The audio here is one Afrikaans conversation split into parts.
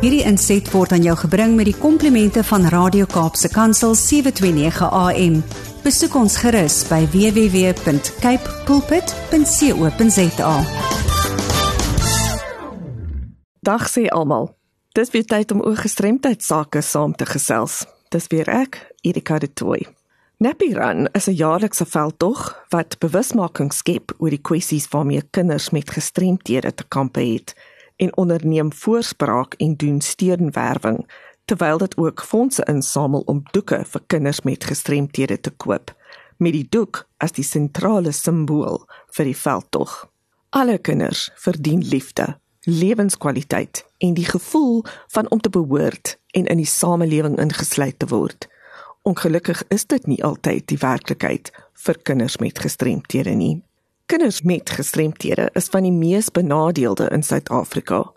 Hierdie inset word aan jou gebring met die komplimente van Radio Kaapse Kansel 729 AM. Besoek ons gerus by www.cape pulpit.co.za. Dag sê almal. Dis weer tyd om oor gestremdheid sake saam te gesels. Dis weer ek, Erika de Tooy. Nappy Run is 'n jaarlikse veldtog wat bewusmaking skep oor die kwessies waarmee kinders met gestremthede te kampe het en onderneem voorspraak en doen steunwerwing terwyl dit ook fondse insamel om doeke vir kinders met gestremthede te koop met die doek as die sentrale simbool vir die veldtog. Alle kinders verdien liefde, lewenskwaliteit en die gevoel van om te behoort en in die samelewing ingesluit te word. Ongelukkig is dit nie altyd die werklikheid vir kinders met gestremthede nie. Kinders met gestremthede is van die mees benadeelde in Suid-Afrika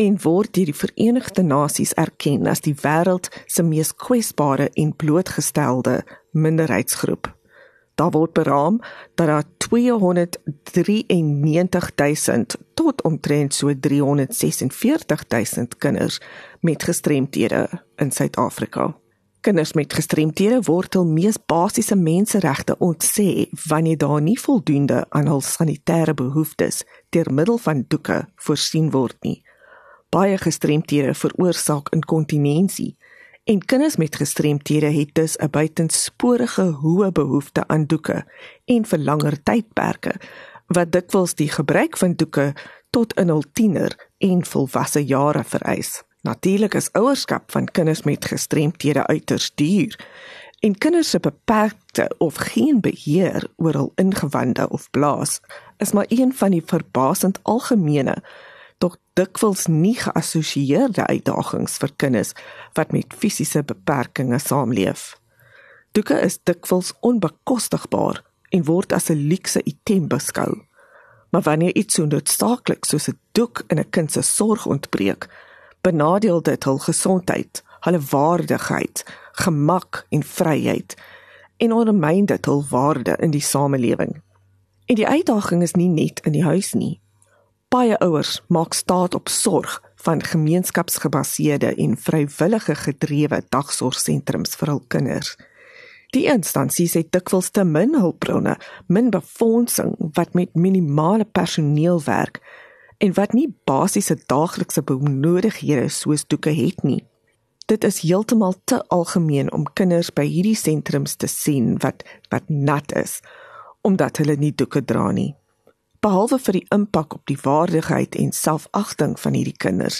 en word deur die Verenigde Nasies erken as die wêreld se mees kwesbare en blootgestelde minderheidsgroep. Daar word beraam dat daar 293.000 tot omtrent so 346.000 kinders met gestremthede in Suid-Afrika kinders met gestremthede word hul mees basiese menseregte ontsê wanneer daar nie voldoende aan hul sanitêre behoeftes deur middel van doeke voorsien word nie. Baie gestremthede veroorsaak inkontinensie en kinders met gestremthede het dus 'n buitensporige hoë behoefte aan doeke en vir langer tydperke wat dikwels die gebruik van doeke tot in hul tiener en volwasse jare vereis. Natuurlik is ouerskap van kinders met gestremthede uiters duur en kinders se beperkte of geen beheer oor hul ingewande of blaas is maar een van die verbasend algemene tog dikwels nie geassosieerde uitdagings vir kinders wat met fisiese beperkings saamleef. Doeke is dikwels onbekostigbaar en word as 'n luukse item beskou. Maar wanneer iets so noodsaaklik soos 'n doek in 'n kind se sorg ontbreek, benadeel dit hul gesondheid, hulle waardigheid, gemak en vryheid en ondermyn dit hul waarde in die samelewing. En die uitdaging is nie net in die huis nie. Baie ouers maak staat op sorg van gemeenskapsgebaseerde en vrywillige gedrewe dagsorgsentrums vir hul kinders. Die instansies het dikwels te min hulpbronne, min befondsing wat met minimale personeel werk en wat nie basiese daaglikse benodigdhede soos doeke het nie. Dit is heeltemal te algemeen om kinders by hierdie sentrums te sien wat wat nat is omdat hulle nie doeke dra nie. Behalwe vir die impak op die waardigheid en selfagting van hierdie kinders,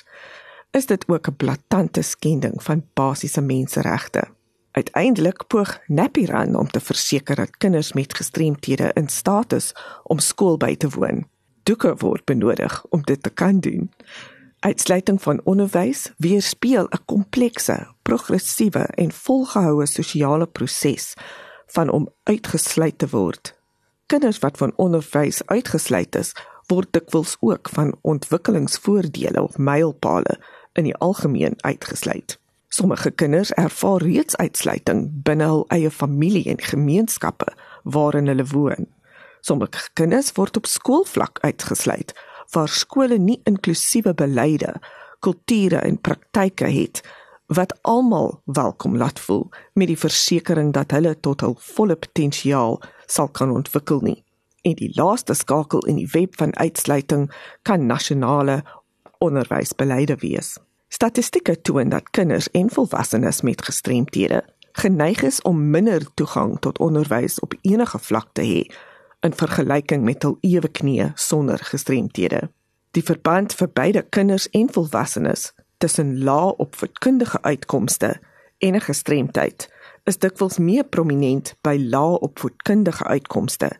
is dit ook 'n blaatante skending van basiese menseregte. Uiteindelik poog Napiran om te verseker dat kinders met gestremthede in staat is om skool by te woon doeke word benodig om dit te kan doen. Uitsluiting van onderwys weerspieël 'n komplekse, progressiewe en volgehoue sosiale proses van om uitgesluit te word. Kinders wat van onderwys uitgesluit is, word dikwels ook van ontwikkelingsvoordele of mylpale in die algemeen uitgesluit. Sommige kinders ervaar reeds uitsluiting binne hul eie familie en gemeenskappe waarin hulle woon. Sommige kinders word op skoolvlak uitgesluit waar skole nie inklusiewe beleide, kulture en praktyke het wat almal welkom laat voel met die versekering dat hulle tot hul volle potensiaal sal kan ontwikkel nie. En die laaste skakel in die web van uitsluiting kan nasionale onderwysbeleide wees. Statistieke toon dat kinders en volwassenes met gestremthede geneig is om minder toegang tot onderwys op enige vlak te hê in vergelyking met hul ewe knieë sonder gestremthede. Die verband vir beide kinders en volwassenes tussen lae opvoedkundige uitkomste en 'n gestremdheid is dikwels meer prominent by lae opvoedkundige uitkomste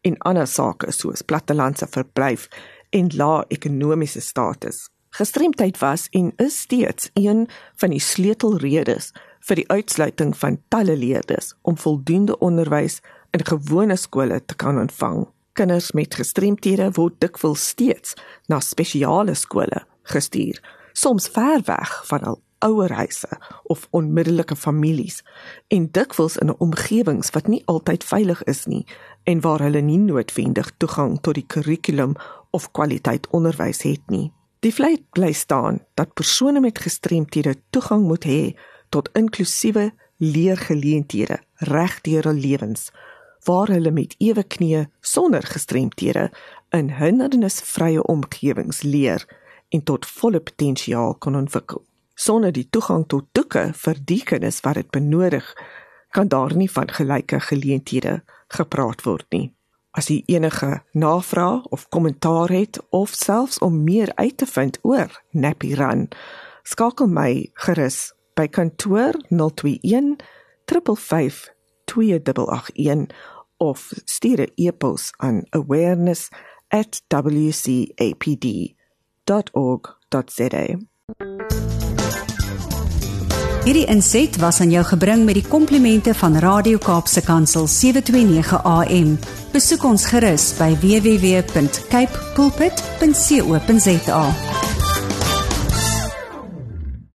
en ander sake soos plattelandse verblyf en lae ekonomiese status. Gestremdheid was en is steeds een van die sleutelredes vir die uitsluiting van talle leerders om voldoende onderwys in gewone skole te kan ontvang. Kinders met gestremthede word dikwels steeds na spesiale skole gestuur, soms ver weg van hul ouerhuise of onmiddellike families en dikwels in 'n omgewings wat nie altyd veilig is nie en waar hulle nie noodwendig toegang tot die kurrikulum of kwaliteit onderwys het nie. Die vleit bly staan dat persone met gestremthede toegang moet hê tot inklusiewe leergeleenthede reg deur hul lewens waar hulle met ewe knieë sonder gestremthede in hindernisvrye omgewings leer en tot volle potensiaal kan ontwikkel. Sonder die toegang tot doeke vir die kinders wat dit benodig, kan daar nie van gelyke geleenthede gepraat word nie. As jy enige navraag of kommentaar het of selfs om meer uit te vind oor Nappy Run, skakel my gerus by kantoor 021 355 2881 of stuur 'n e-pos aan awareness@wcapd.org.za. Hierdie inset was aan jou gebring met die komplimente van Radio Kaapse Kansel 729 AM. Besoek ons gerus by www.cape pulpit.co.za.